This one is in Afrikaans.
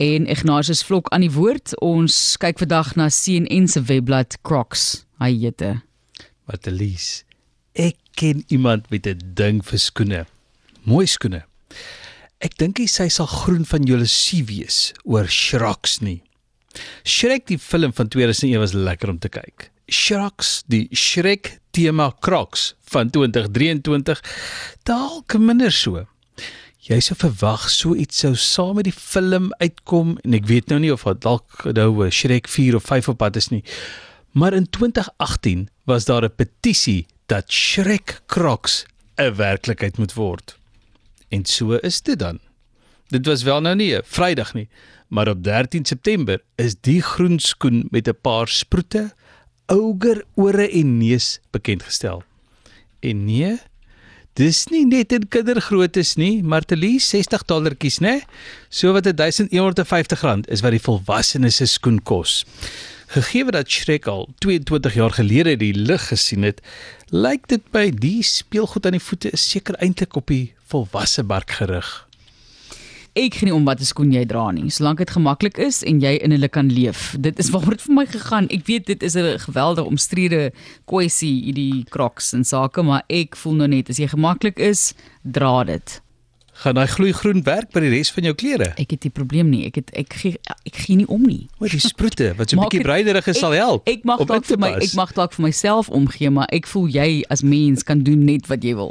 En Ignatius Vlok aan die woord. Ons kyk vandag na CNN se webblad Crocs. Hy jette. Matelies. Ek ken iemand met 'n ding vir skoene. Mooi skoene. Ek dink hy sy sal groen van jaloesie wees oor Shreks nie. Shrek die film van 2001 was lekker om te kyk. Shreks, die Shrek tema Crocs van 2023 dalk minder so. Jy sou verwag so iets sou saam met die film uitkom en ek weet nou nie of dalk nou 'n Shrek 4 of 5 op pad is nie. Maar in 2018 was daar 'n petisie dat Shrek Crocs 'n werklikheid moet word. En so is dit dan. Dit was wel nou nie 'n Vrydag nie, maar op 13 September is die groen skoen met 'n paar sproete, ouger ore en neus bekend gestel. En nee, dis nie net in kindergrootes nie, maar te lees 60 dollartjies, né? So wat 1150 rand is wat die volwassenes se skoen kos. Gegee dat Shrek al 22 jaar gelede die lig gesien het, lyk dit by die speelgoed aan die voete is seker eintlik op die volwasse mark gerig. Ek gee nie om watter skoen jy dra nie, solank dit gemaklik is en jy in hulle kan leef. Dit is waaroor dit vir my gegaan. Ek weet dit is 'n geweldige omstrede kwessie hierdie Crocs en sake, maar ek voel nou net as jy gemaklik is, dra dit. Gaan daai gloei groen werk by die res van jou klere? Ek het die probleem nie. Ek het ek gee ek gee nie om nie. Wat die sproete wat so 'n bietjie breiderig is sal help. Ek mag om in dalk vir my ek mag dalk vir myself omgee, maar ek voel jy as mens kan doen net wat jy wil.